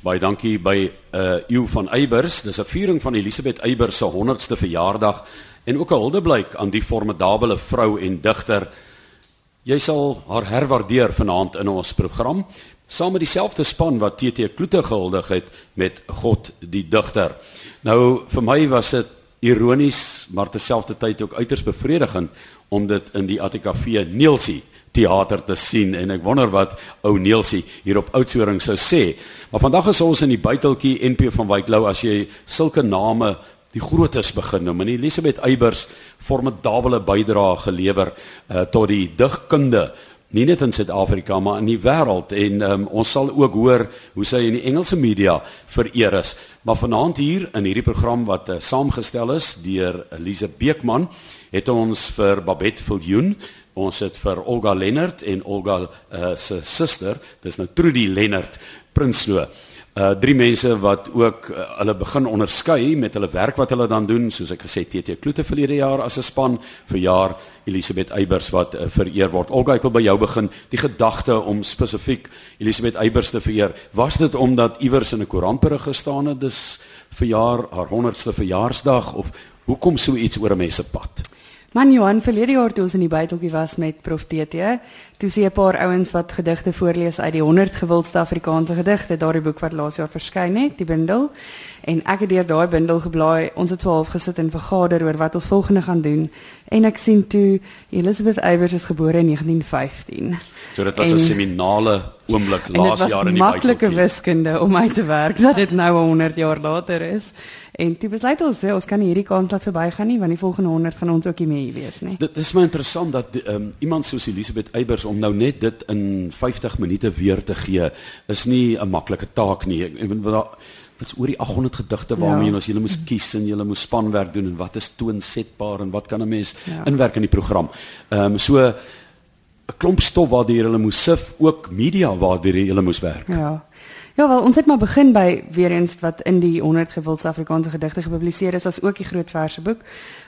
Baie dankie by uh Eeu van Eybers. Dis 'n viering van Elisabeth Eybers se 100ste verjaardag en ook 'n huldeblyk aan die formidabele vrou en digter. Jy sal haar herwaardeer vanaand in ons program saam met dieselfde span wat TT Kloete gehuldig het met God die digter. Nou vir my was dit ironies maar terselfdertyd ook uiters bevredigend om dit in die ATKV Neelsie teater te sien en ek wonder wat ou Neelsie hier op Oudtshoorn sou sê. Maar vandag is ons in die buiteltjie NP van Wyklou as jy sulke name die grootes begin noem. En Elisabeth Eybers formidable bydrae gelewer uh, tot die digkunde nie net in Suid-Afrika maar in die wêreld en um, ons sal ook hoor hoe sy in die Engelse media vereer is. Maar vanaand hier in hierdie program wat uh, saamgestel is deur Elise Beekman het ons vir Babette Viljoen Ons het vir Olga Lennard en Olga uh, se suster, dis nou Trudy Lennard Prinsloo. Uh drie mense wat ook uh, hulle begin onderskei met hulle werk wat hulle dan doen, soos ek gesê TT Kloete verlede jaar as 'n span vir jaar Elisabeth Eybers wat uh, vereer word. Olga, ek wil by jou begin. Die gedagte om spesifiek Elisabeth Eybers te vereer, was dit omdat iewers in 'n koerantberig gestaan het dis vir jaar haar 100ste verjaarsdag of hoekom so iets oor 'n mens se pad? Man Johan verlede jaar toe ons in die buiteltjie was met Prof TT, toe sien 'n paar ouens wat gedigte voorlees uit die 100 gewildste Afrikaanse gedigte, daardie boek wat laas jaar verskyn het, die bundel. En ek het deur daai bundel geblaai. Ons het 12 gesit en vergader oor wat ons volgende gaan doen. En ek sien toe Elizabeth Eybers is gebore in 1915. So dit was 'n seminale oomblik laas jaar in die buiteltjie. Maklike wiskunde om uit te werk dat dit nou 100 jaar later is. En toe besluit ons, ons kan hierdie kans laat verbygaan nie want die volgende 100 van ons ook nie mee wees nie. Dit is my interessant dat um, iemand soos Elisabeth Eybers om nou net dit in 50 minute weer te gee is nie 'n maklike taak nie. Ek weet wat wat's oor die 800 gedigte waarmee ja. ons julle moes kies en julle moes spanwerk doen en wat is toonsetbaar en wat kan 'n mens ja. inwerk in die program. Ehm um, so 'n klomp stof waardeur hulle moes sif, ook media waardeur hulle moes werk. Ja. Ja, wel ons het maar begin by weer eens wat in die 100 gewilde Afrikaanse gedigte gepubliseer is as ook die groot verse boek.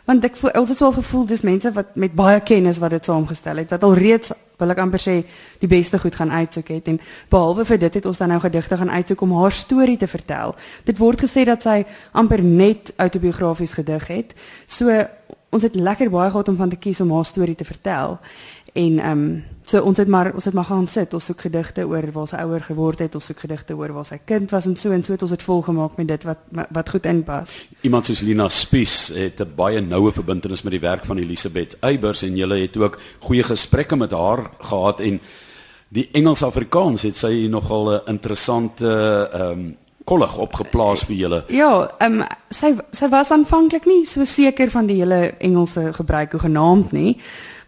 Want ek voel ons het so gevoel dis mense wat met baie kennis wat dit saamgestel het wat al reeds wil ek amper sê die beste goed gaan uitsoek het en behalwe vir dit het ons dan nou gedigte gaan uitsoek om haar storie te vertel. Dit word gesê dat sy amper net autobiografies gedig het. So ons het lekker baie gehad om van te kies om haar storie te vertel. En ehm um, so ons het maar ons het maar gaan sit. Ons soek gedigte oor waar sy ouer geword het, ons soek gedigte oor waar sy kind was en so en so het ons dit volgemaak met dit wat wat goed inpas. Iemand soos Lina Spies het 'n baie noue verbintenis met die werk van Elisabeth Eybers en julle het ook goeie gesprekke met haar gehad en die Engels-Afrikaans het sy nogal 'n interessante ehm um, kollig opgeplaas vir julle. Ja, ehm um, sy sy was aanvanklik nie so seker van die hele Engelse gebruik hoe genaamd nie.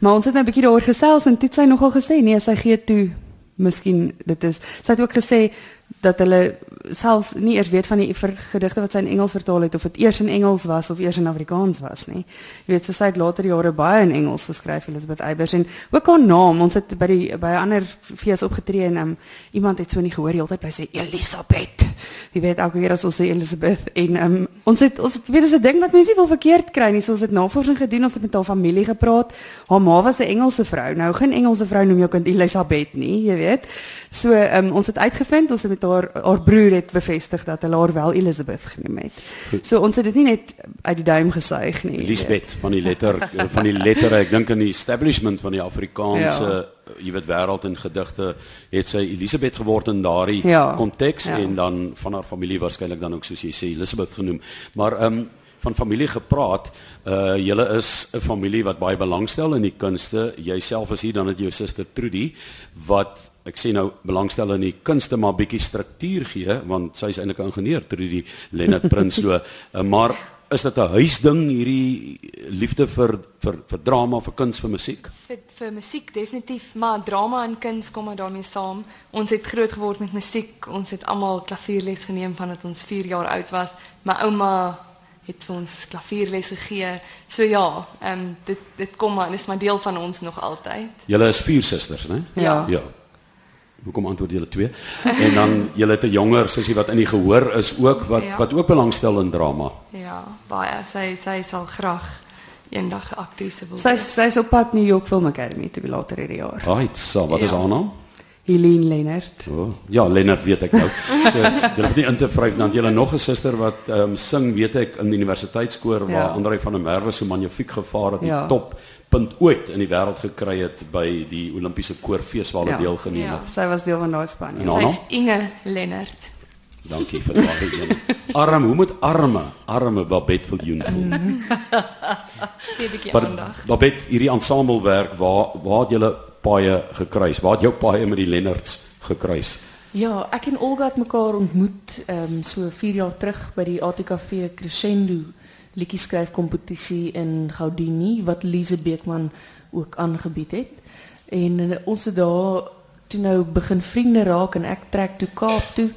Maar ons het nou 'n bietjie daaroor gesels en toe het sy nogal gesê nee, sy gee toe. Miskien dit is sy het ook gesê dat hulle selfs nie eers weet van die gedigte wat sy in Engels vertaal het of dit eers in Engels was of eers in Afrikaans was nie. Jy weet, so sy het later jare baie in Engels geskryf, Elizabeth Eybers en ook haar naam, ons het by die by 'n ander fees opgetree en um, iemand het so nie gehoor, heeltyd bly sê Elisabeth. Jy weet elke keer as ons sê Elizabeth en um, ons het ons het weer 'n ding wat mense nie wil verkeerd kry nie. So ons het navorsing gedoen, ons het met haar familie gepraat. Haar ma was 'n Engelse vrou. Nou geen Engelse vrou noem jou kind Elisabeth nie, jy weet. So um, ons het uitgevind, ons het met haar haar broer het bevestig dat hulle haar wel Elizabeth genoem het. Goed. So ons het dit nie net uit die duim gesuig nie. Elizabeth van die letter van die lettere, ek dink aan die establishment van die Afrikaanse ja. jy weet wêreld en gedigte het sy Elizabeth geword in daardie konteks ja. ja. en dan van haar familie waarskynlik dan ook soos jy sê Elizabeth genoem. Maar ehm um, van familie gepraat. Uh julle is 'n familie wat baie belangstel in die kunste. Jouself is hier dan met jou suster Trudy wat ek sê nou belangstel in die kunste maar bietjie struktuur gee want sy is eintlik 'n ingenieur die Lennard Prinsloo uh, maar is dit 'n huisding hierdie liefde vir vir vir drama vir kuns vir musiek vir vir musiek definitief maar drama en kuns kom maar daarmee saam ons het groot geword met musiek ons het almal klavierles geneem vandat ons 4 jaar oud was my ouma het vir ons klavierles gegee so ja ehm um, dit dit kom maar dis maar deel van ons nog altyd julle is vier susters né ja ja hoekom antwoord julle twee? En dan julle het 'n jonger sussie wat in die gehoor is ook wat ja. wat ook belangstel in drama. Ja, baie. Sy sy sal graag eendag aktrise wil wees. Sy sy is op pad New York Film Academy te later hierdie jaar. Right, so wat ja. is haar naam? Helene Lennard. Oh, ja, Lennard weet ek nou. So jy hoef nie in te vryf dan jy het nog 'n suster wat ehm um, sing, weet ek in die universiteitskoor waar Ja. Andrei van der Merwe so magnifiek gevaar het, die Ja. top punt ooit in die wêreld gekry het by die Olimpiese koorfees waar hulle Ja. deelgeneem Ja. het. Sy was deel van daai span. Ja. Sy's naam? Inge Lennard. Dankie vir daardie een. Arm, hoe moet arme, arme Babette Viljoen voel? Gee 'n bietjie Maar aandag. Babette, hierdie ensemblewerk, waar waar het paie gekruis? Waar het jou paie met die Lennards gekruis? Ja, ek en Olga het mekaar ontmoet ehm um, so 4 jaar terug by die ATKV Crescendo liedjie skryf kompetisie in Gaudini wat Lise Beekman ook aangebied het. En uh, ons het daar toe nou begin vriende raak en ek trek toe Kaap toe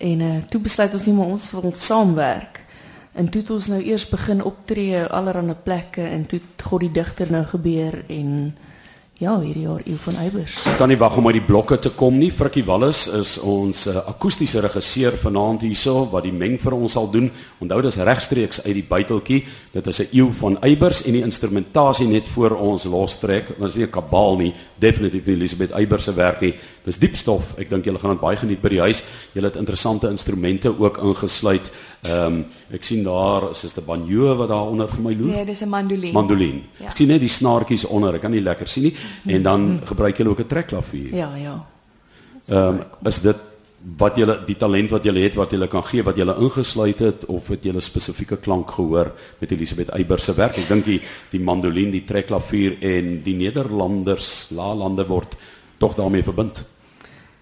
en uh, toe besluit ons nie maar ons wil saamwerk. En toe het ons nou eers begin optree allerlei plekke en toe het God die digter nou gebeur en ja, hierdie jaar Eeu van Eybers. Ons kan nie wag om uit die blokke te kom nie. Frikkie Wallis is ons uh, akoestiese regisseur vanaand hierso wat die meng vir ons sal doen. Onthou dis regstreeks uit die buiteltjie. Dit is 'n eeu van Eybers en die instrumentasie net voor ons lostrek. Dit is nie 'n kabaal nie, definitief nie Elisabeth Eybers se werk nie. Dis diep stof. Ek dink julle gaan dit baie geniet by die huis. Julle het interessante instrumente ook ingesluit. Ehm um, ek sien daar is 'n banjo wat daar onder vir my loop. Nee, dis 'n mandolien. Mandolien. Ja. Ek sien net die snaartjies onder. Ek kan nie lekker sien nie. En dan gebruik jy ook 'n trekklavier. Ja, ja. Ehm um, is dit wat jy die talent wat jy het wat jy kan gee wat jy ingesluit het of het jy 'n spesifieke klank gehoor met Elisabeth Eybers se werk? Ek dink die die mandolien, die trekklavier en die Nederlanders laalande word tog daarmee verbind.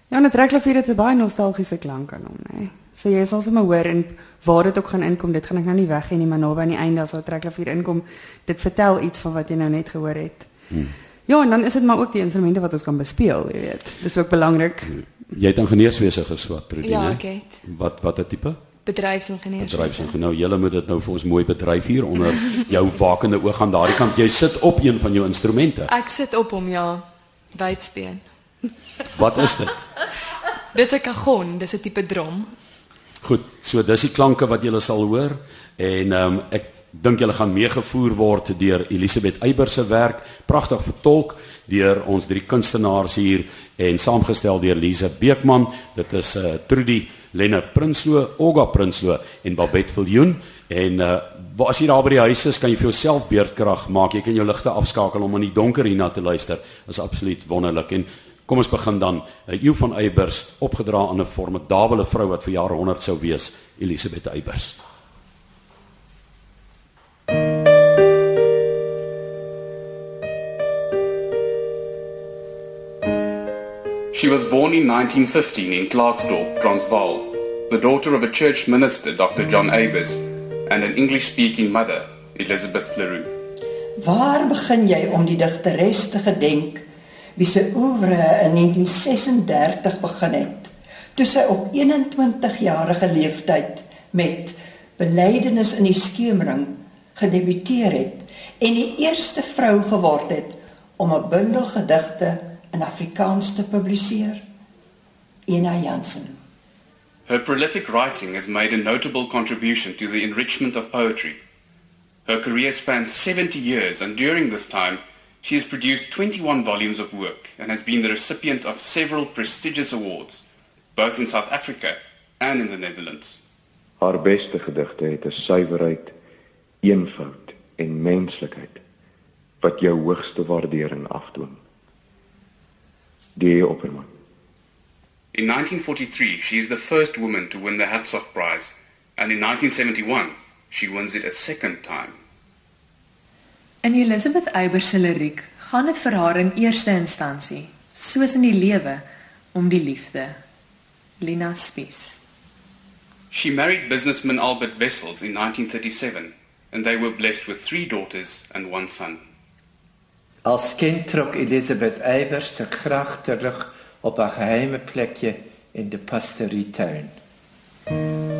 Ja, 'n trekklavier het 'n baie nostalgiese klank aan hom, nê. So jy sal sommer hoor en waar dit ook gaan inkom, dit gaan ek nou nie weggee nie, maar naby aan die einde as daai trekklavier inkom, dit vertel iets van wat jy nou net gehoor het. Hmm. Ja, en dan is dit maar ook die instrumente wat ons kan bespeel, jy weet. Dis ook belangrik. Jy het ingenieurswese geswat, Trudie, Ja, ek het. Wat wat 'n tipe? Bedryfsingenieurs. Bedryfsingenieur. Julle moet dit nou vir ons mooi bedryf hier onder jou wakende oog aan daardie kant. Jy sit op een van jou instrumente. Ek sit op hom ja. Wydspeen. Wat is dit? Dis 'n kagon, dis 'n tipe drom. Goed, so dis die klanke wat julle sal hoor en ehm um, ek dink julle gaan meegevoer word deur Elisabeth Eybers se werk, pragtig vertolk deur ons drie kunstenaars hier en saamgestel deur Lise Beekman. Dit is uh Trudy Lenne Prinsloo, Olga Prinsloo en Babette Viljoen en uh as jy daar by die huis is, kan jy vir jouself beerdkrag maak. Jy kan jou ligte afskakel om in die donker hierna te luister. Dit is absoluut wonderlik en Kom ons begin dan. 'n Eeu van Eybers opgedra aan 'n formidabele vrou wat vir jare 100 sou wees, Elisabeth Eybers. She was born in 1915 in Klerksdorp, Transvaal, the daughter of a church minister, Dr. John Abers, and an English-speaking mother, Elizabeth Leroux. Waar begin jy om die digteres te gedenk wie se oeuvre in 1936 begin het toe sy op 21 jarige leeftyd met Belydenis in die skemering gedebuteer het en die eerste vrou geword het om 'n bundel gedigte in Afrikaans te publiseer? Ena Jansen. Her prolific writing has made a notable contribution to the enrichment of poetry. Her career spans 70 years, and during this time, she has produced 21 volumes of work and has been the recipient of several prestigious awards, both in South Africa and in the Netherlands. Haar beste gedigte het 'n suiwerheid, eenvoud en menslikheid wat jou hoogste waardering afdwing. Die Opperman. In 1943, she is the first woman to win the Hatzog Prize, and in 1971, she wins it a second time. In Elizabeth Eybers se liriek gaan dit vir haar in eerste instansie, soos in die lewe, om die liefde. Lina Spies. She married businessman Albert Wessels in 1937, and they were blessed with three daughters and one son. Als kind trok Elizabeth Eybers te graag terug op haar geheime plekje in de pastorie-tuin.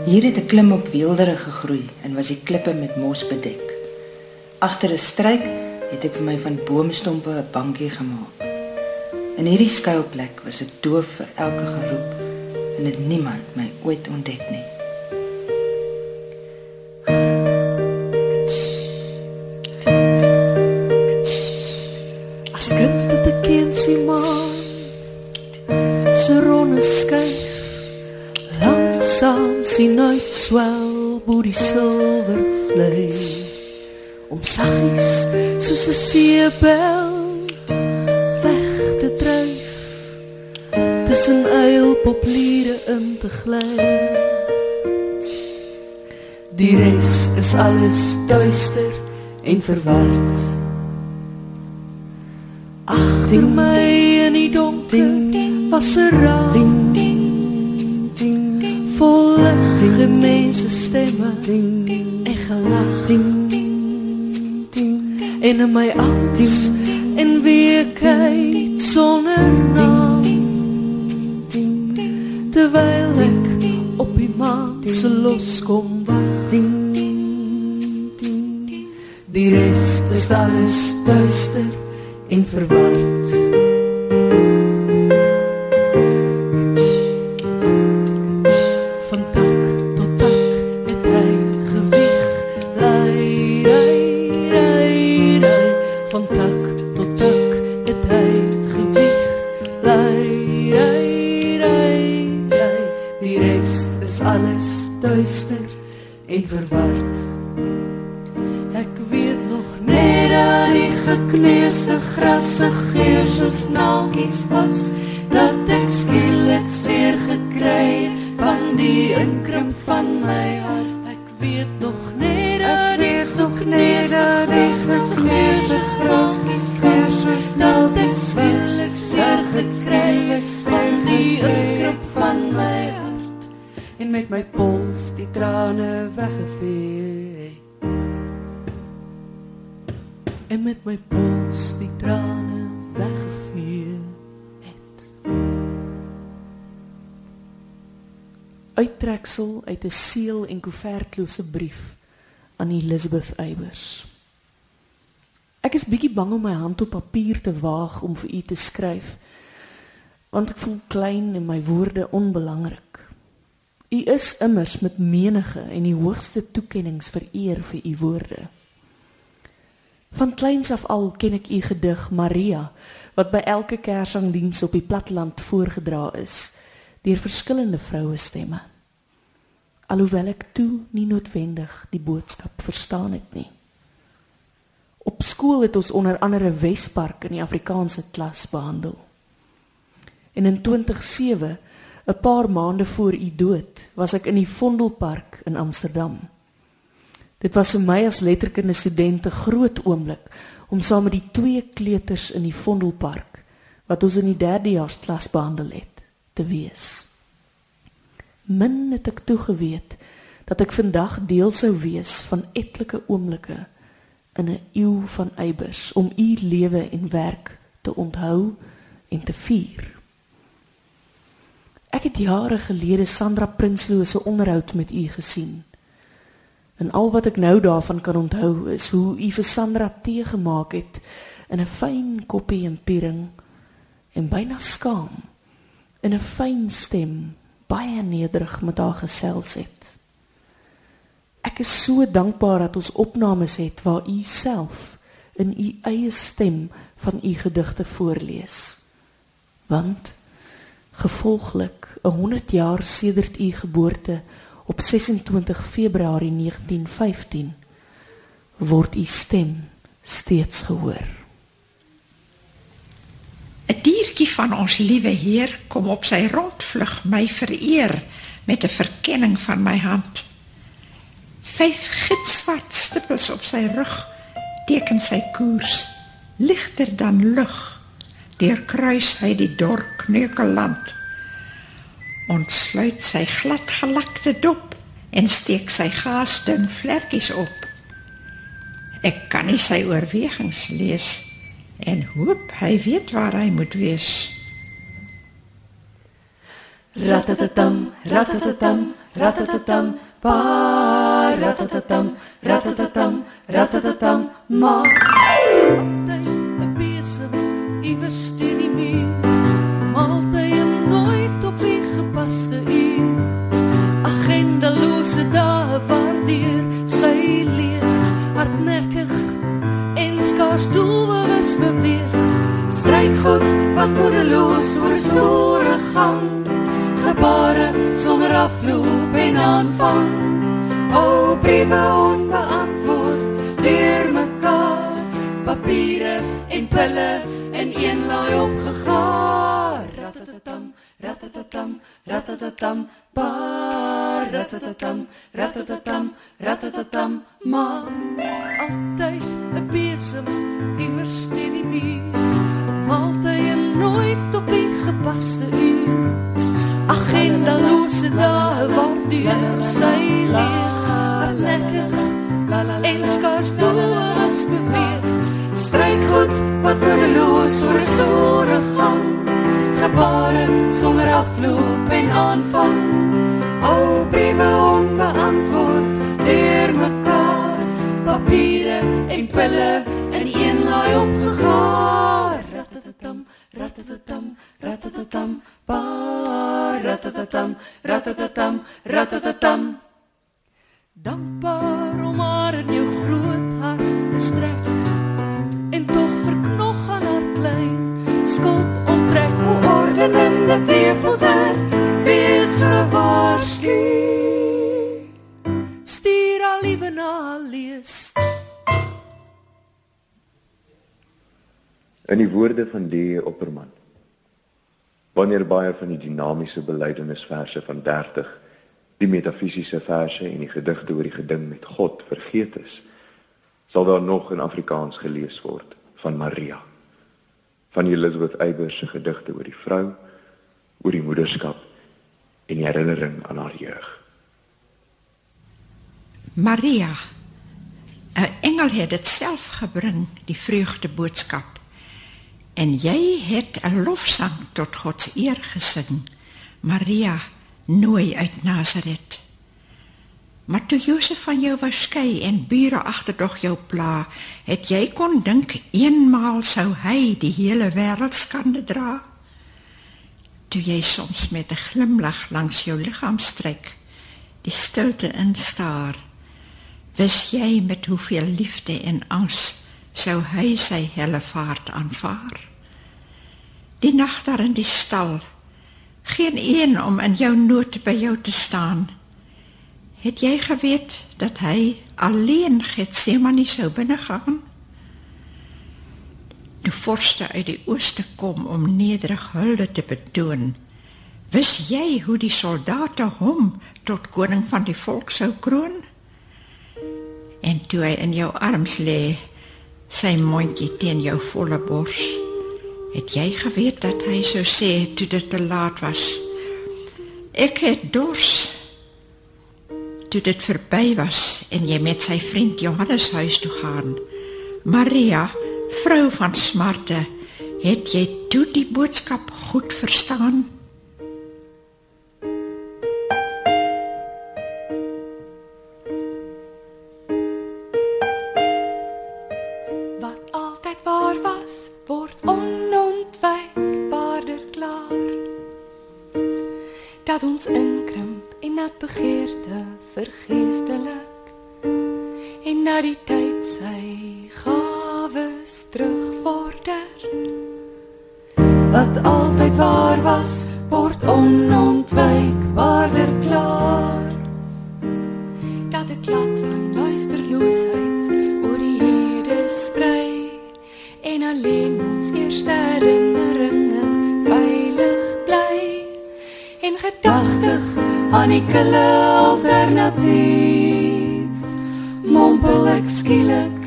Hier het 'n klim op weeldere gegroei en was die klippe met mos bedek. Agter 'n struik het ek vir my van boomstompe 'n bankie gemaak. In hierdie skuilplek was dit doof vir elke geroep en het niemand my ooit ontdek nie. Langsaam sien uit swel bo die silwer vleis om saggies soos 'n seebel weg te dryf tussen eilpopliere in te gly die res is alles duister en verward. Agter my in die donker was 'n raam vol ligte mense stemme en gelag en in my angs en weekheid sonder naam. Terwyl ek op die maan se loskom wag die res is alles duister en verward en verward. Ek weet nog net dat die gekneusde grasse geur soos naaltjies was dat ek skielik seer gekry het van die inkrimp van my hart. Ek weet nog net dat die gekneusde grasse geur soos naaltjies was dat ek skielik seer gekry het van die inkrimp van my hart. En met my pols die trane weggevee en met my pols die trane weggevee het. Uittreksel uit 'n seël en koevertlose brief aan Elizabeth Eybers. Ek is bietjie bang om my hand op papier te waag om vir u te skryf, want ek voel klein en my woorde onbelangrik. U is immers met menige en die hoogste toekenninge vereer vir u woorde. Van kleins af al ken ek u gedig Maria wat by elke kersangdiens op die platteland voorgedra is deur verskillende vroue stemme. Alhoewel ek toe nie noodwendig die boodskap verstaan het nie. Op skool het ons onder andere Wespark in die Afrikaanse klas behandel. En in 2007, 'n paar maande voor u dood, was ek in die Vondelpark in Amsterdam. Dit was vir my as letterkunde student 'n groot oomblik om saam met die twee kleuters in die Vondelpark wat ons in die derdejaars klas behandel het, te wees. Min het ek toegeweet dat ek vandag deel sou wees van etlike oomblikke in 'n eeu van eibers om u lewe en werk te onthou en te vier. Ek het jare gelede Sandra Prinsloo se onderhoud met u gesien. En al wat ek nou daarvan kan onthou is hoe u vir Sandra tee gemaak het in 'n fyn koppie en piering en byna skaam in 'n fyn stem baie nederig met haar gesels het. Ek is so dankbaar dat ons opnames het waar u self in u eie stem van u gedigte voorlees. Want gevolglik 'n 100 jaar sedert u geboorte op 26 Februarie 1915 word u stem steeds gehoor. 'n Diertjie van ons liewe Heer kom op sy rondvlug my vereer met 'n verkenning van my hand. Vyf gitswart stippels op sy rug teken sy koers, ligter dan lug. Deur kruis hy die dor kneukelland. Ontsluit sy glad gelakte dop en steek sy gaasdun vlekkies op. Ek kan nie sy oorwegings lees en hoop hy weet waar hy moet wees. Ratatatam, ratatatam, ratatatam, pa ratatatam, ratatatam, ratatatam, ma. Strykgoed wat moedeloos oor 'n store gang gebare sonder afloop en aan aanvang. O briewe onbeantwoord deur mekaar, papiere en pille in een laai opgegaar. Ratatatam, ratatatam, ratatatam, ba ratatatam, ratatatam, ratatatam, ma altyd 'n besem iewers teen die muur. Altyd en nooit op die gepaste uur. Agenda lose dae word deur sy leeg, lekker en skars doos beweeg. Stryk goed wat moedeloos oor sore gaan. Gebare sonder afloop en aanvang. Ou briewe onbeantwoord deur mekaar. Papiere en pille in een laai opgegaar. Ratatatam, ratatatam, ba ratatatam, ratatatam, ratatatam. Dankbaar om haar in jou groot hart te strek en tog verknog aan haar klein skuld onttrek. O ordenende teefoter wees gewaarsku. Stuur al liewe na lees In die woorde van die opperman wanneer baie van die dinamiese belydenisverse van 30 die metafisiese verse en die gedigte oor die geding met God vergeet is, sal daar nog in Afrikaans gelees word van Maria, van Elizabeth Eybers se gedigte oor die vrou, oor die moederskap en die herinnering aan haar jeug. Maria, 'n engel het dit self gebring, die vreugde boodskap. En jy het 'n lofsang tot God se eer gesing. Maria, nooi uit Nasaret. Maar toe Josef van jou was skei en bure agterdog jou pla, het jy kon dink eenmaal sou hy die hele wêreld skande dra. Toe jy soms met 'n glimlag langs jou liggaam stryk, die stilte instaar, wis jy met hoeveel liefde en angs sou hy sy helle vaart aanvaar. Die nag daar in die stal geen een om in jou nood by jou te staan. Het jy geweet dat hy alleen Getsemane sou binne gaan? Die vorste uit die ooste kom om nederig hulde te betoon. Wis jy hoe die soldate hom tot koning van die volk sou kroon? En toe hy in jou arms lê, sy mondjie teen jou volle bors. Het jy geweet dat hy sou sê toe dit te laat was? Ek het dors. Toe dit verby was en jy met sy vriend Johannes huis toe gaan. Maria, vrou van smarte, het jy toe die boodskap goed verstaan? Begeerte vergeestelik. En na die tyd sy gawes terugvorder. Wat altyd waar was word onontwijkbaarder klaar kille alternatief. Mompel ek skielik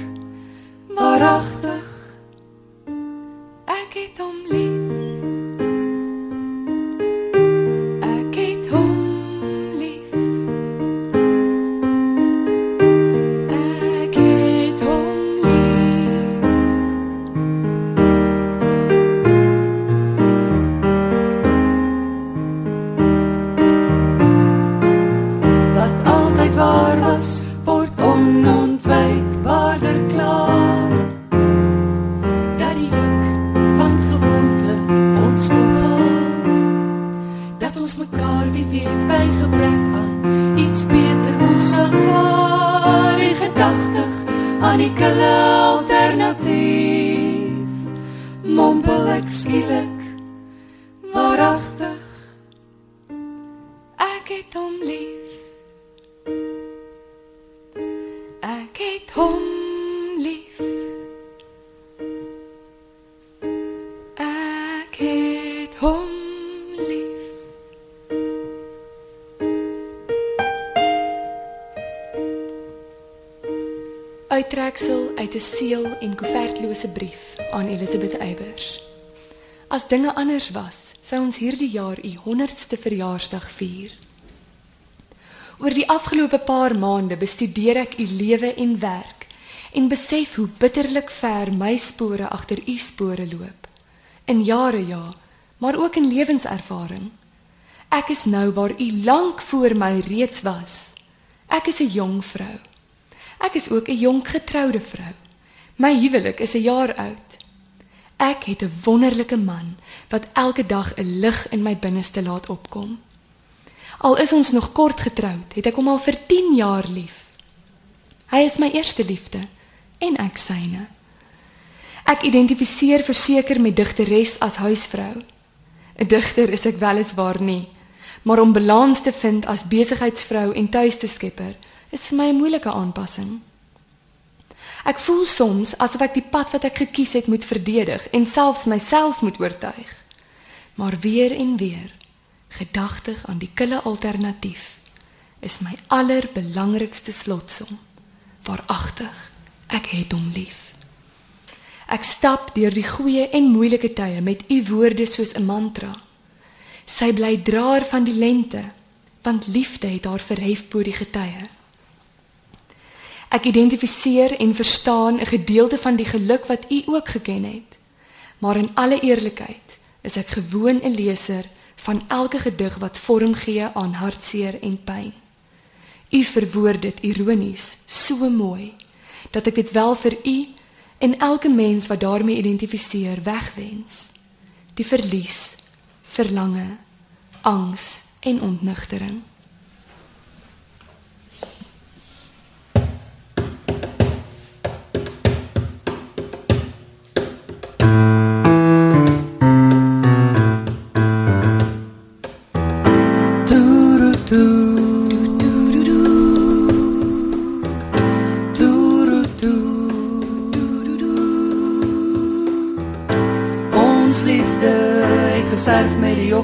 waaragtig hom lief. Ek het hom lief. Uittreksel uit 'n seël en koevertlose brief aan Elisabeth Eybers. As dinge anders was, sou ons hierdie jaar u 100ste verjaarsdag vier. Oor die afgelope paar maande bestudeer ek u lewe en werk en besef hoe bitterlik ver my spore agter u spore loop. In jare ja, maar ook in lewenservaring. Ek is nou waar u lank voor my reeds was. Ek is 'n jong vrou. Ek is ook 'n jonk getroude vrou. My huwelik is 'n jaar oud. Ek het 'n wonderlike man wat elke dag 'n lig in my binneste laat opkom. Al is ons nog kort getroud, het ek hom al vir 10 jaar lief. Hy is my eerste liefde en ek syne. Ek identifiseer verseker met digteres as huisvrou. 'n Digter is ek weliswaar nie, maar om balans te vind as besigheidsvrou en tuiste skepper is vir my 'n moeilike aanpassing. Ek voel soms asof ek die pad wat ek gekies het moet verdedig en selfs myself moet oortuig. Maar weer en weer, gedagtig aan die kille alternatief, is my allerbelangrikste slotsom. Waaragtig, ek het hom lief. Ek stap deur die goeie en moeilike tye met u woorde soos 'n mantra. Sy bly draer van die lente, want liefde het haar verhef bo die getye. Ek identifiseer en verstaan 'n gedeelte van die geluk wat u ook geken het. Maar in alle eerlikheid is ek gewoon 'n leser van elke gedig wat vorm gee aan hartseer en pyn. U verwoord dit ironies so mooi dat ek dit wel vir u en elke mens wat daarmee identifiseer wegwens. Die verlies, verlange, angs en ontnugtering.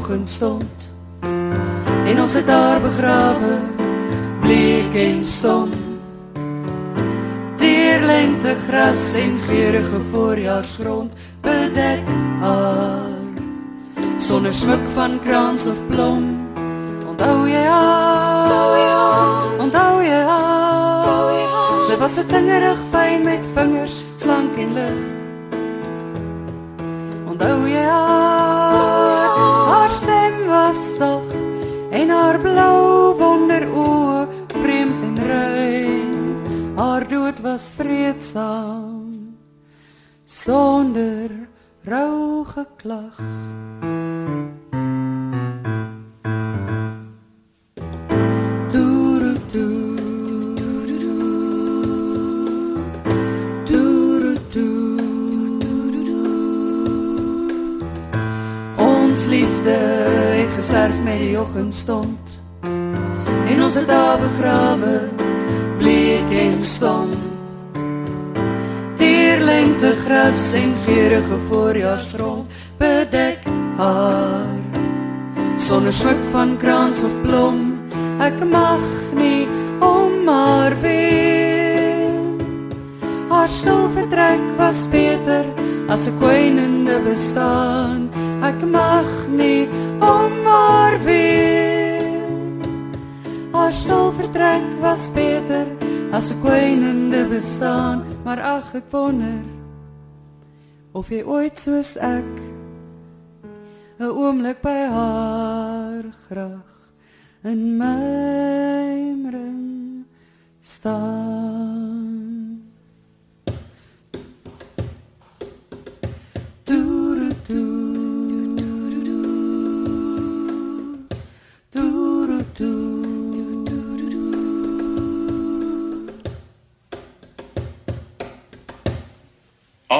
Met die oggendstond En ons het daar begrawe bleek en stom. Dierlengte gras en geurige voorjaarsgrond bedek haar. Sonder smuk van krans of blom Onthou jy haar? Onthou jy haar? Sy was so tingerig fyn met vingers slank en lig. Onthou jy haar? Haar blou wonderoë vreemd en rein. Haar dood was vreedsaam sonder rou geklag. Met die oggendstond En ons het daar begrawe bleek en stom. Tierlengte gras en geurige voorjaarsgrond bedek haar. Sonder smuk van krans of blom Ek mag nie om haar ween. Haar stil vertrek was beter as 'n kwynende bestaan. Ek mag nie om haar ween. Haar stil vertrek was beter as 'n kwynende bestaan, maar ag ek wonder of jy ooit soos ek 'n oomblik by haar graag in my ring staan.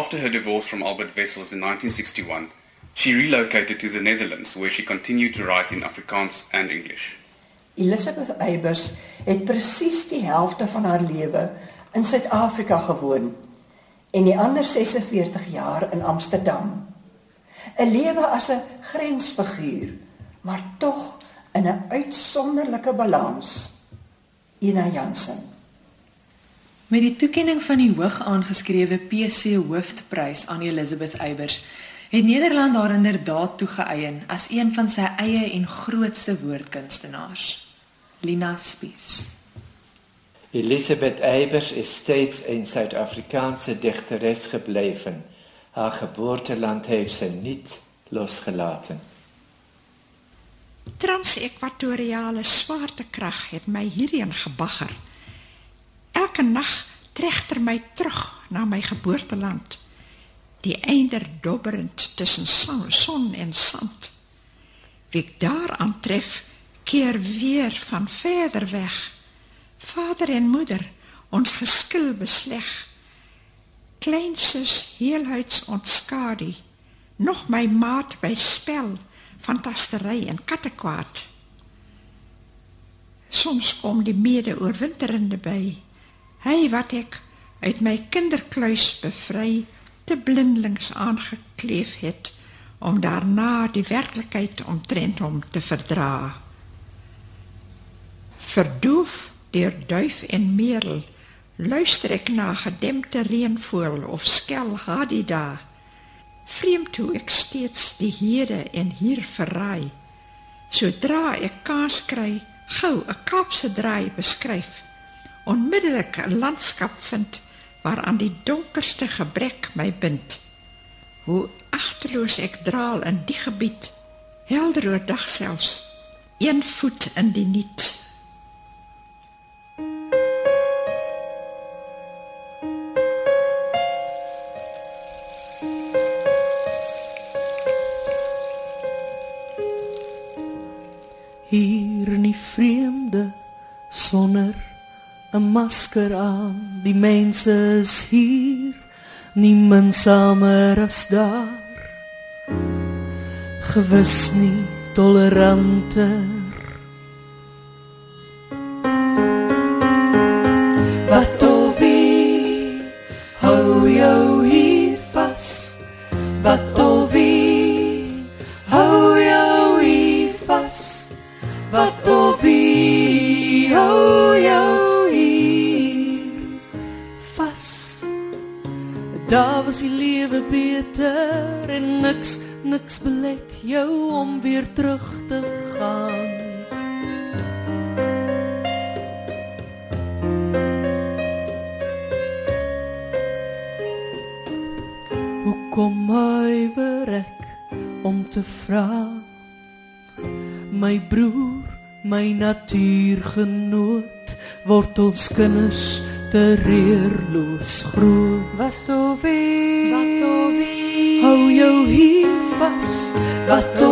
After her divorce from Albert Wessels in 1961, she relocated to the Netherlands where she continued to write in Afrikaans and English. Elizabeth Eybers het presies die helfte van haar lewe in Suid-Afrika gewoon en die ander 46 jaar in Amsterdam. 'n Lewe as 'n grensfiguur, maar tog in 'n uitsonderlike balans. Ina Jansen. Met die toekenning van die hoog aangeskrewe PC Hoofprys aan Elizabeth Eybers, het Nederland haar inderdaad toegeëien as een van sy eie en grootste woordkunstenaars. Lina Spies. Elisabeth Eybers is steeds een Zuid-Afrikaanse dichteres gebleven. Haar geboorteland heeft ze niet losgelaten. Transekwatoriale swaartekrag het my hierheen gebagger. Elke nag trechter my terug na my geboorteland. Die einder dobberend tussen son en sand. Wie ek daar aantref, keer weer van verder weg. Vader en moeder, ons geskil besleg. Kleinsus heelhuids ontskadu, nog my maat by spel, fantastery en kattekwaad. Soms kom die mede oorwinterende by, hy wat ek uit my kinderkluis bevry, te blindelings aangekleef het om daarna die werklikheid omtrent hom te verdra. Verdoof deur duif en merel luister ek na gedempte reënvoël of skel hadida. Vreemd toe ek steeds die hede en hier verraai. Sodra ek kaas kry gou 'n kaapse draai beskryf onmiddellik 'n landskap vind waaraan die donkerste gebrek my bind. Hoe agterloos ek draal in die gebied helder oor dag selfs een voet in die niet masker aan. Die mense is hier nie minsamer as daar. Gewis nie toleranter word ons kinders te reerloos groot. Wat of wie? Wat of wie? Hou jou hier vas Wat of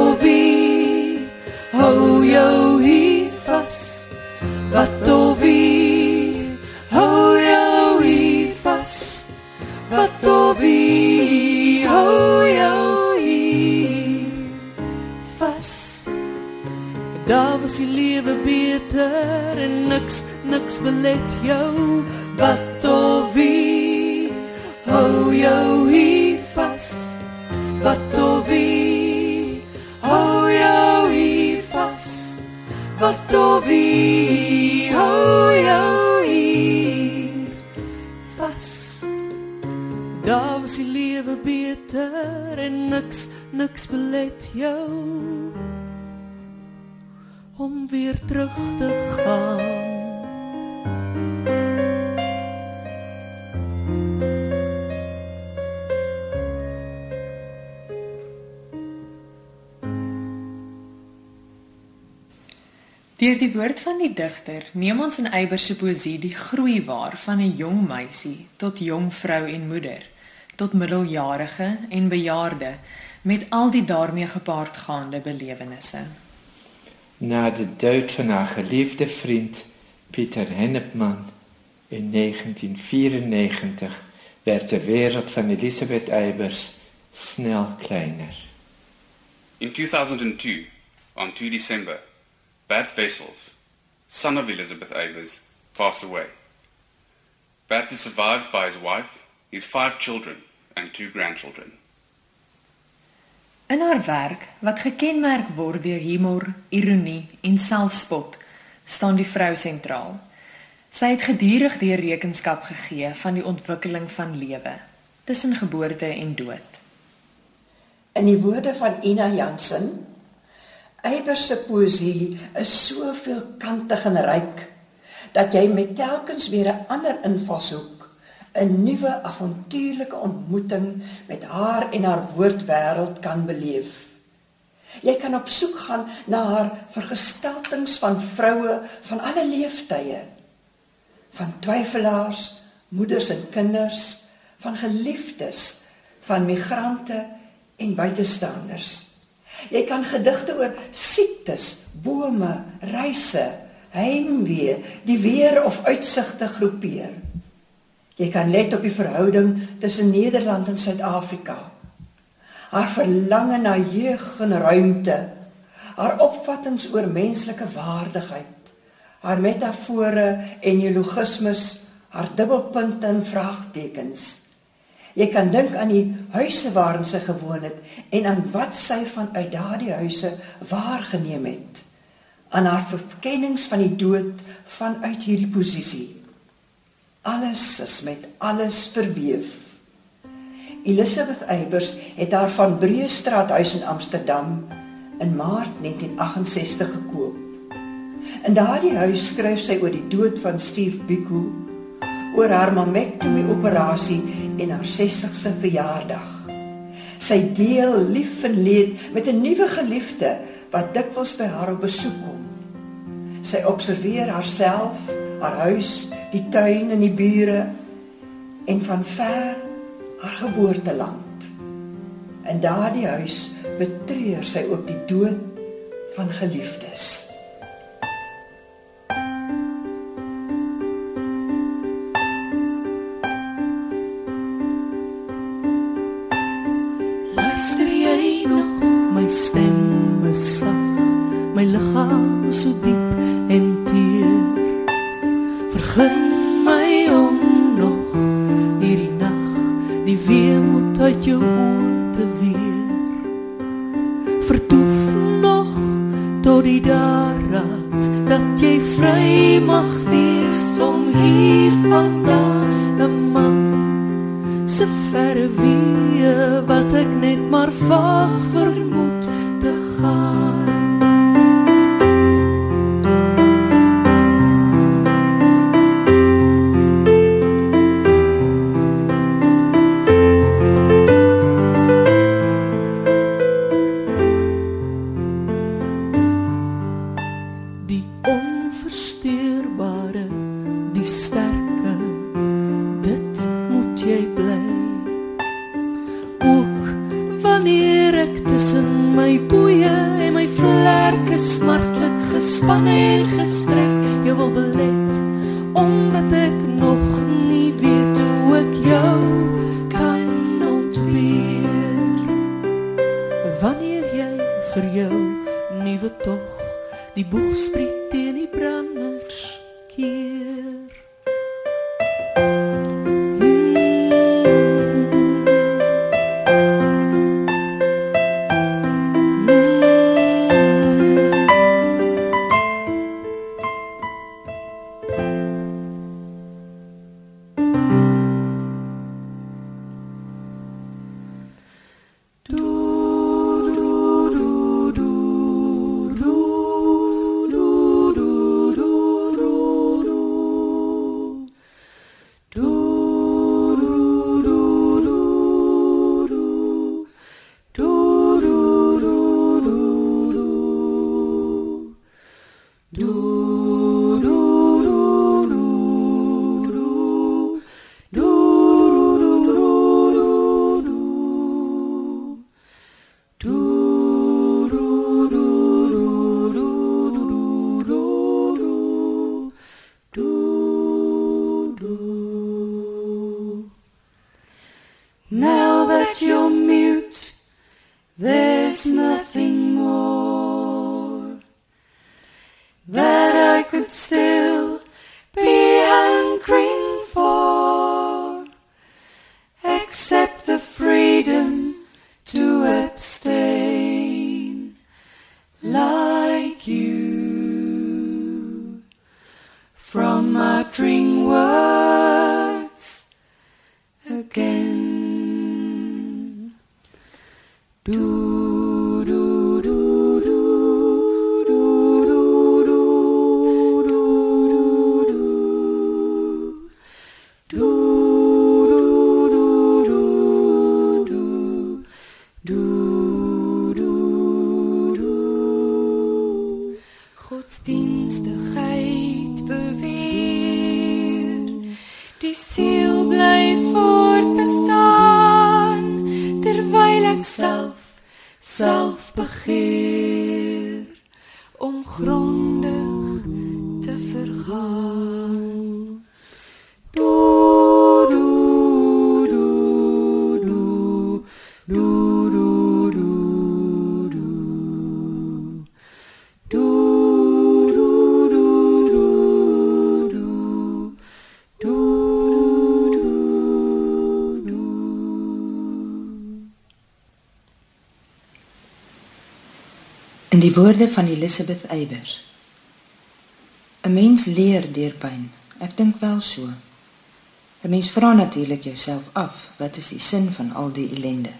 Deur die woord van die digter neem ons in Eyber se poësie die groei waar van 'n jong meisie tot jong vrou en moeder, tot middeljarige en bejaarde met al die daarmee gepaardgaande belewennisse. Na de dood van haar geliefde vriend Pieter Hennepman in 1994 werd de wereld van Elisabeth Eybers snel kleiner. In 2002, on 2 December, Bert Wessels, son of Elizabeth Eybers, passed away. Bert is survived by his wife, his five children, and two grandchildren. In haar werk, wat gekenmerk word deur humor, ironie en selfspot, staan die vrou sentraal. Sy het gedurig deur rekenskap gegee van die ontwikkeling van lewe tussen geboorte en dood. In die woorde van Ina Jansen, Eiber se poësie is so veelkantig en ryk dat jy met telkens weer 'n ander invalshoek, 'n nuwe avontuurlike ontmoeting met haar en haar woordwêreld kan beleef. Jy kan op soek gaan na haar vergestaltings van vroue van alle leeftye, van twyfelaars, moeders en kinders, van geliefdes, van migrante en buitestanders. Jy kan gedigte oor siektes, bome, reise, heimwee, die weer of uitsigte groepeer. Jy kan let op die verhouding tussen Nederland en Suid-Afrika. Haar verlange na jeug en ruimte, haar opvattinge oor menslike waardigheid, haar metafore en neologismes, haar dubbelpunte en vraagtekens. Jy kan dink aan die huise waarin sy gewoon het en aan wat sy vanuit daardie huise waargeneem het. Aan haar verkennings van die dood vanuit hierdie posisie. Alles is met alles verweef. Elisabeth Eybers het haar van Breestraat huis in Amsterdam in Maart 1968 gekoop. In daardie huis skryf sy oor die dood van Steve Biko, oor haar mammektomie operasie en haar 60ste verjaardag. Sy deel lief en leed met 'n nuwe geliefde wat dikwels by haar op besoek kom. Sy observeer haarself, haar huis, die tuin en die bure en van ver haar geboorteland. In daardie huis betreur sy ook die dood van geliefdes. My boeye en my vlerke smartlik gespan en gestrek. Jou wil belet omdat ek nog nie weet hoe ek jou kan ontbeer. Wanneer jy vir jou nuwe tog die boegspriet teen In die woorde van Elisabeth Eybers. 'n Mens leer deur pyn. Ek dink wel so. 'n Mens vra natuurlik jouself af, wat is die sin van al die ellende?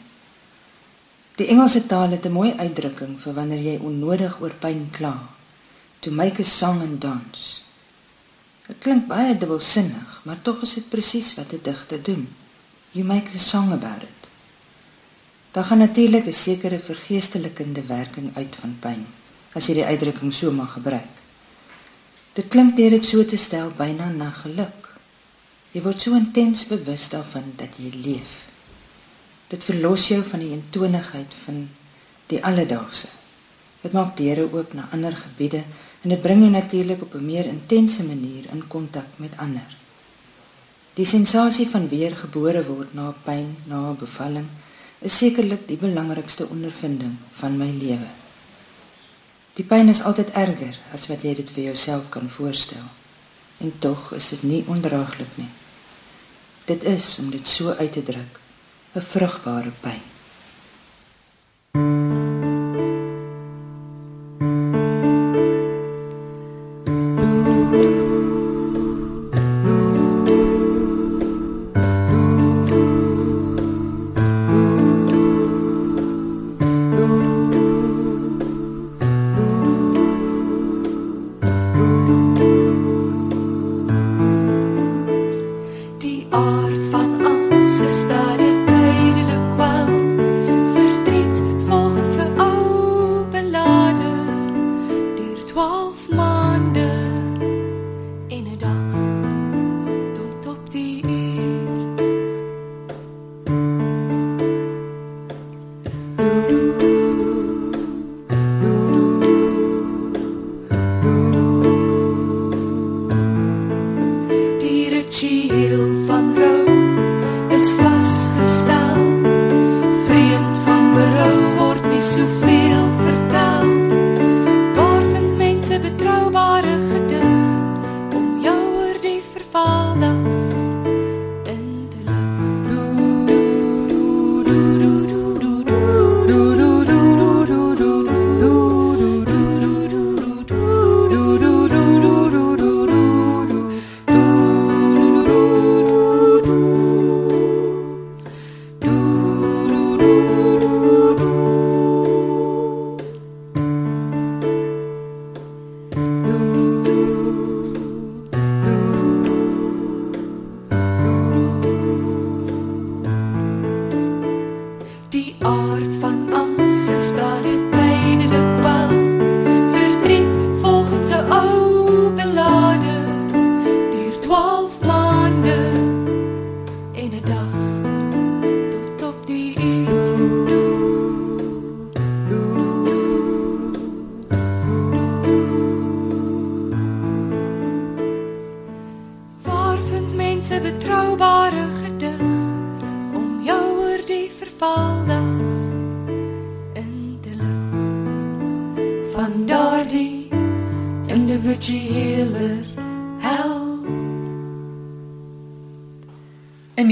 Die Engelse taal het 'n mooi uitdrukking vir wanneer jy onnodig oor pyn kla. To make a song and dance. Dit klink baie dubbelsinnig, maar tog is dit presies wat 'n digter doen. You make a song about it. Daar gaan natuurlik 'n sekere vergeestelikende werking uit van pyn, as jy die uitdrukking so mag gebruik. Dit klink deur dit so te stel byna na geluk. Jy word so intens bewus daarvan dat jy leef. Dit verlos jou van die eentonigheid van die alledaagse. Dit maak deure oop na ander gebiede en dit bring jou natuurlik op 'n meer intense manier in kontak met ander. Die sensasie van weer gebore word na pyn, na bevalling is sekerlik die belangrikste ondervinding van my lewe. Die pyn is altyd erger as wat jy dit vir jouself kan voorstel. En tog is dit nie ondraaglik nie. Dit is om dit so uit te druk, 'n vrugbare pyn.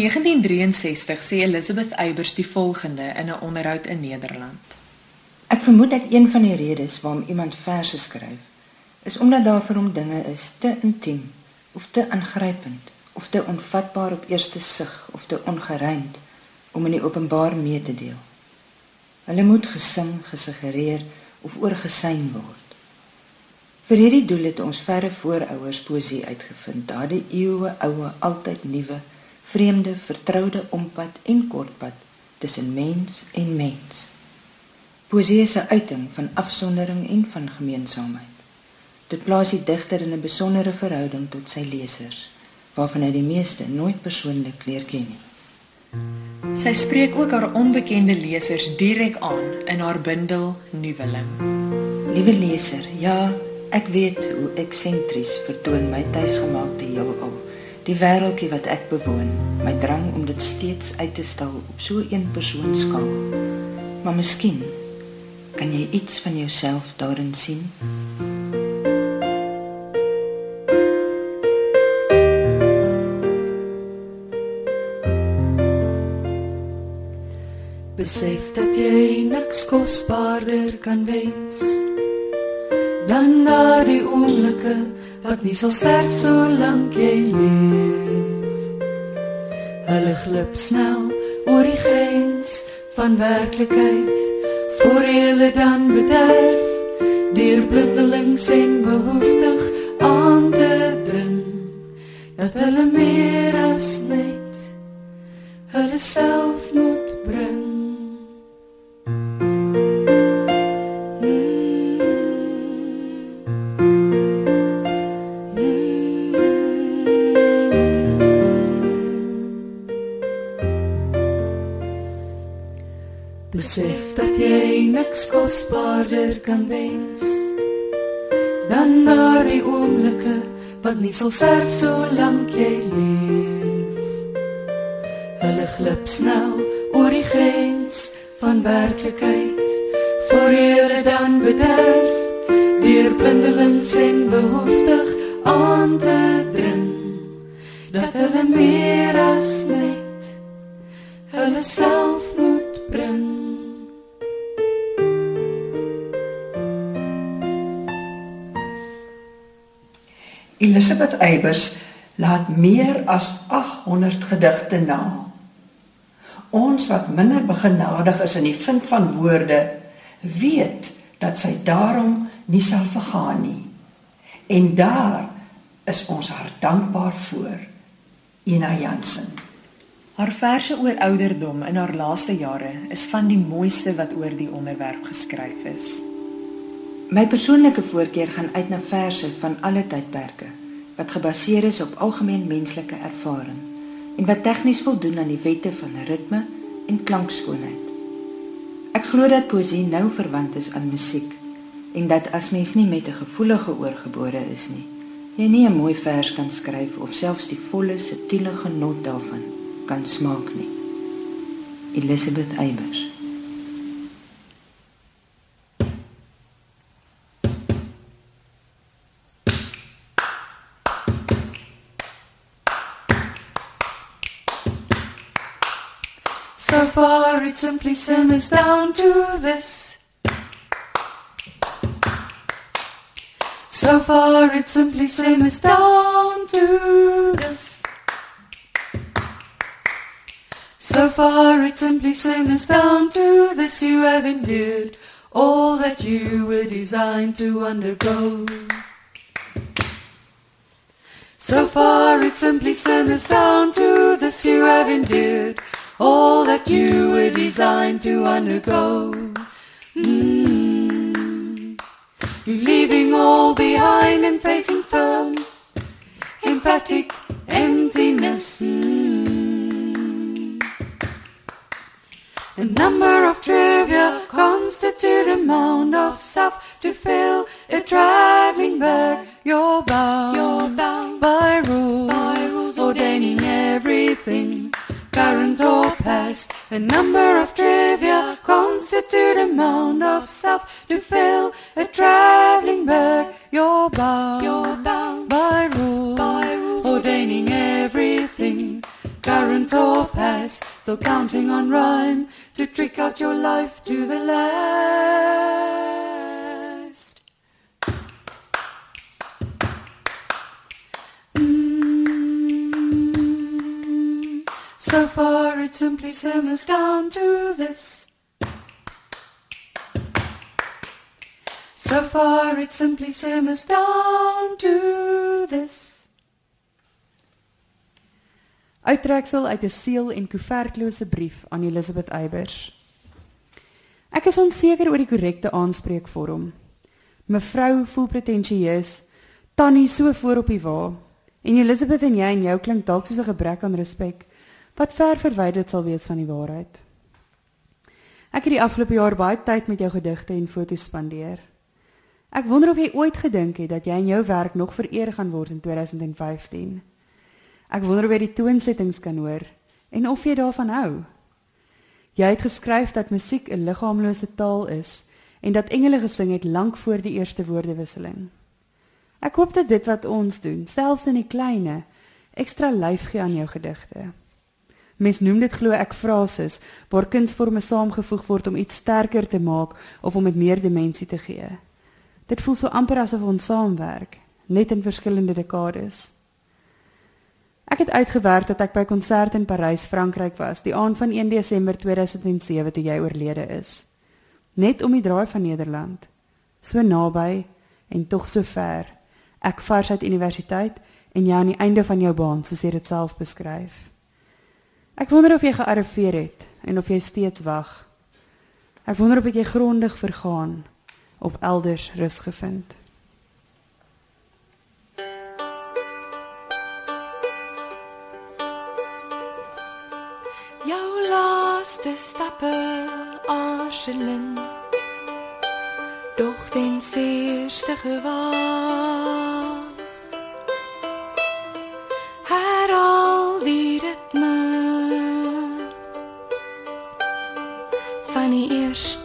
1963 sê Elizabeth Eybers die volgende in 'n onderhoud in Nederland. Ek vermoed dat een van die redes waarom iemand verse skryf, is omdat daar vir hom dinge is te intiem, of te aangrypend of te onvatbaar op eerste sig of te ongeruimd om in die openbaar mee te deel. Hulle moet gesing, gesuggereer of oorgesyn word. Vir hierdie doel het ons verre voorouers poesie uitgevind, daardie eeue oue, altyd nuwe, vreemde, vertroude ompad en kortpad tussen mens en mens. Poesie is 'n uiting van afsondering en van gemeenskapheid. Dit plaas die digter in 'n besondere verhouding tot sy lesers, waarvan hy die meeste nooit persoonlik leer ken nie. Sy spreek ook haar onbekende lesers direk aan in haar bundel Nuweling. Liewe leser, ja, ek weet hoe eksentries vertoon my tuisgemaakte heelal, die wêreldjie wat ek bewoon, my drang om dit steeds uit te stal op so 'n een persoon skaal. Maar miskien kan jy iets van jouself daarin sien. Besef dat jy niks kosbaarder kan wens dan daardie oomblikke wat nie sal sterf solank jy leef. Hulle glip snel oor die grens van werklikheid voor hulle dan bederf deur blindelings en behoeftig aan te dring dat hulle meer as net hulle self kosbaarder kan wens dan daardie oomblikke wat nie sal sterf solank jy leef. Hulle glip snel oor die grens van werklikheid voor hulle dan bederf deur blindelings en behoeftig aan te dring dat hulle meer as net hulle self Elisabeth Eybers laat meer as 800 gedigte na. Ons wat minder begenadig is in die vind van woorde, weet dat sy daarom nie sal vergaan nie. En daar is ons haar dankbaar voor. Ina Jansen. Haar verse oor ouderdom in haar laaste jare is van die mooiste wat oor die onderwerp geskryf is. My persoonlike voorkeur gaan uit na verse van alle tydperke wat gebaseer is op algemeen menslike ervaring en wat tegnies voldoen aan die wette van ritme en klankskoonheid. Ek glo dat poesie nou verwant is aan musiek en dat as mens nie met 'n gevoelige oor gebore is nie, jy nie 'n mooi vers kan skryf of selfs die volle subtiele genot daarvan kan smaak nie. Elisabeth Eybers it simply simmers down to this. So far it simply simmers down to this. So far it simply simmers down to this. You have endured all that you were designed to undergo. So far it simply simmers down to this. You have endured all that you were designed to undergo. Mm. You're leaving all behind and facing firm, emphatic emptiness. Mm. A number of trivia constitute a mound of stuff to fill a traveling bag. You're bound, you're bound by rules, by rules ordaining everything current or past. A number of trivia constitute a mound of stuff to fill a traveling bag. You're bound, you're bound by rules, by rules ordaining everything, current or past. Still counting on rhyme to trick out your life to the last. So far it simply simmers down to this. So far it simply simmers down to this. Uittreksel uit 'n seël en koevertlose brief aan Elisabeth Eybers. Ek is onseker oor die korrekte aanspreekvorm. Mevrou voel pretensieus, tannie so voor op die wa. En Elisabeth en jy en jou klink dalk soos 'n gebrek aan respek wat ver verwyderd sal wees van die waarheid. Ek het die afgelope jaar baie tyd met jou gedigte en foto's spandeer. Ek wonder of jy ooit gedink het dat jy in jou werk nog vereer gaan word in 2015. Ek wonder of jy die toonsettings kan hoor en of jy daarvan hou. Jy het geskryf dat musiek 'n liggaamlose taal is en dat engele gesing het lank voor die eerste woordewisseling. Ek hoop dat dit wat ons doen, selfs in die kleinste, ekstra lyf gee aan jou gedigte. Mens noem dit glo ek frases waar kunsvorme saamgevoeg word om iets sterker te maak of om dit meer dimensie te gee. Dit voel so amper asof ons saamwerk, net in verskillende dekades. Ek het uitgewerk dat ek by 'n konsert in Parys, Frankryk was, die aand van 1 Desember 2007 toe jy oorlede is. Net om die draai van Nederland. So naby en tog so ver. Ek vars uit universiteit en jy aan die einde van jou baan, soos jy dit self beskryf. Ek wonder of jy gearriveer het en of jy steeds wag. Ek wonder of jy grondig vergaan of elders rus gevind. Jou laaste stappe aarzelend Doch ten zeerste gewaag Van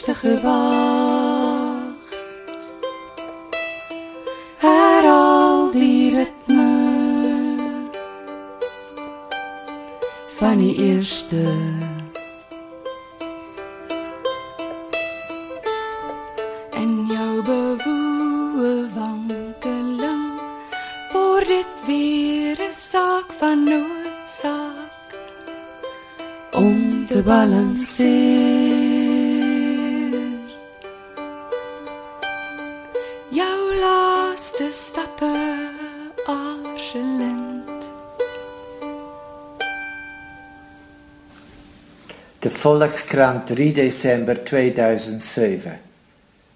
zeerste gewaag herhaal die ritme van die eerste en jou bewoe wankeling word dit weer 'n saak van noodsaak om te balanseer Volkskrant 3 december 2007.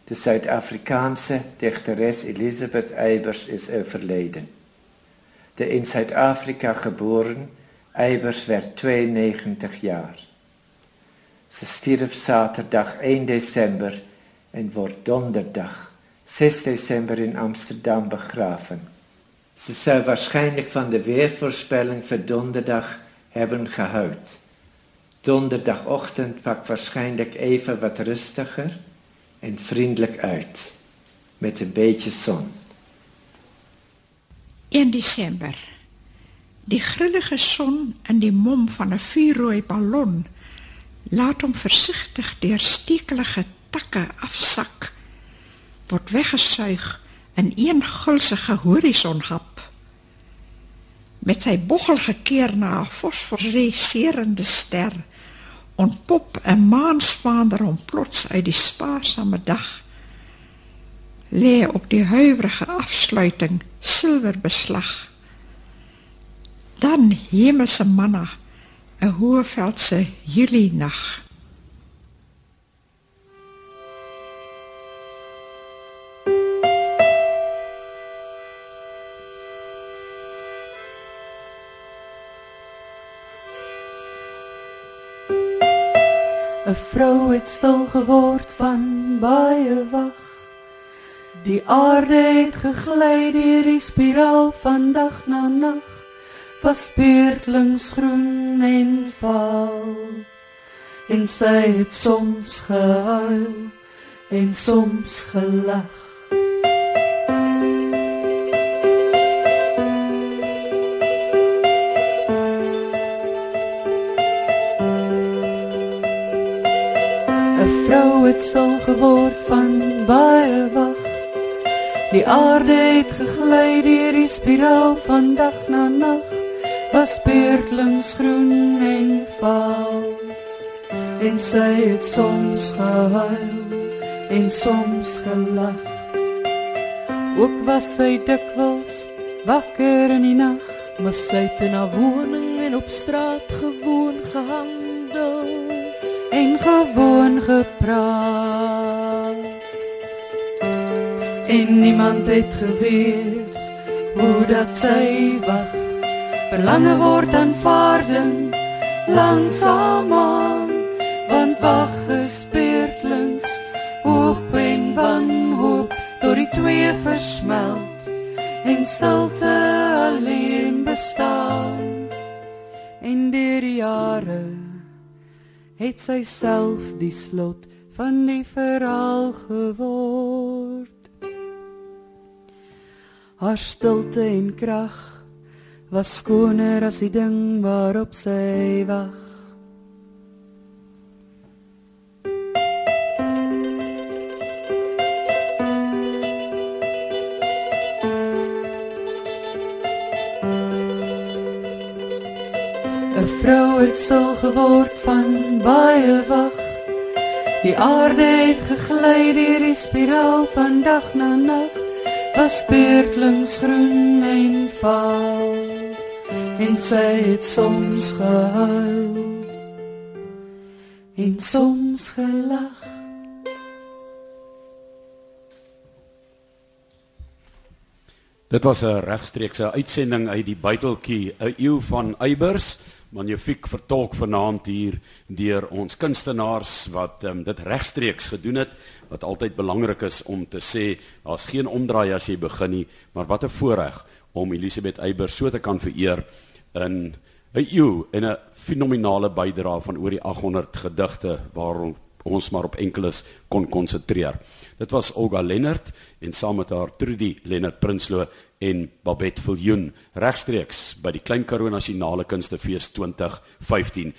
De Zuid-Afrikaanse dichteres Elisabeth Eybers is overleden. De in Zuid-Afrika geboren Eybers werd 92 jaar. Ze stierf zaterdag 1 december en wordt donderdag 6 december in Amsterdam begraven. Ze zou waarschijnlijk van de weervoorspelling voor donderdag hebben gehouden. Donderdagochtend pakt waarschijnlijk even wat rustiger en vriendelijk uit. Met een beetje zon. 1 Desember. Die grillige son in die mom van 'n vuurrooi ballon laat hom versigtig deur stekelige takke afsak word weggesuig in een gulsige horisonhap met sy boggel gekeer na 'n fosforiserende ster ontpop 'n maansvaander hom plots uit die spaarsame dag lê op die huiwerige afsluiting silwerbeslag dan hemelse manna 'n hoëveldse julinag 'n Vrou het stil geword van baie wag. Die aarde het gegly deur die spiraal van dag na nag. Was beurtlings groen en vaal. En sy het soms gehuil en soms gelag. Die aarde het gegly deur die spiraal van dag na nag. Was beurtlings groen en vaal. En sy het soms gehuil en soms gelag. Ook was sy dikwels wakker in die nag, maar sy het in haar woning en op straat gewoon gehandel en gewoon gepraat. En niemand het geweet hoe dat sy wag. Verlange word aanvaarding langsaam want wag gespeurtlings hoop en wanhoop tot die twee versmelt en stilte alleen bestaan deur die jare het sy self die slot van die verhaal geword. Haar stilte en krag was skoner as die ding waarop sy wag. vrou het stil geword van baie wag. Die aarde het gegly deur die spiraal van dag na nag. Was beurtlings groen en vaal. En sy het soms gehuil. En soms gelag. Dit was 'n regstreekse uitsending uit die buiteltjie 'n eeu van Eybers magnifiek vertolk vanaand hier deur ons kunstenaars wat um, dit regstreeks gedoen het wat altyd belangrik is om te sê daar's geen omdraai as jy begin nie maar wat 'n voorreg om Elisabeth Eiber so te kan vereer in 'n eeu en 'n fenominale bydrae van oor die 800 gedigte waarop ons maar op enkeles kon konsentreer. Dit was Olga Lennert en saam met haar Trudy Lennert Prinsloo en Babette Viljoen regstreeks by die Klein Karoo Nasionale Kunstefees 2015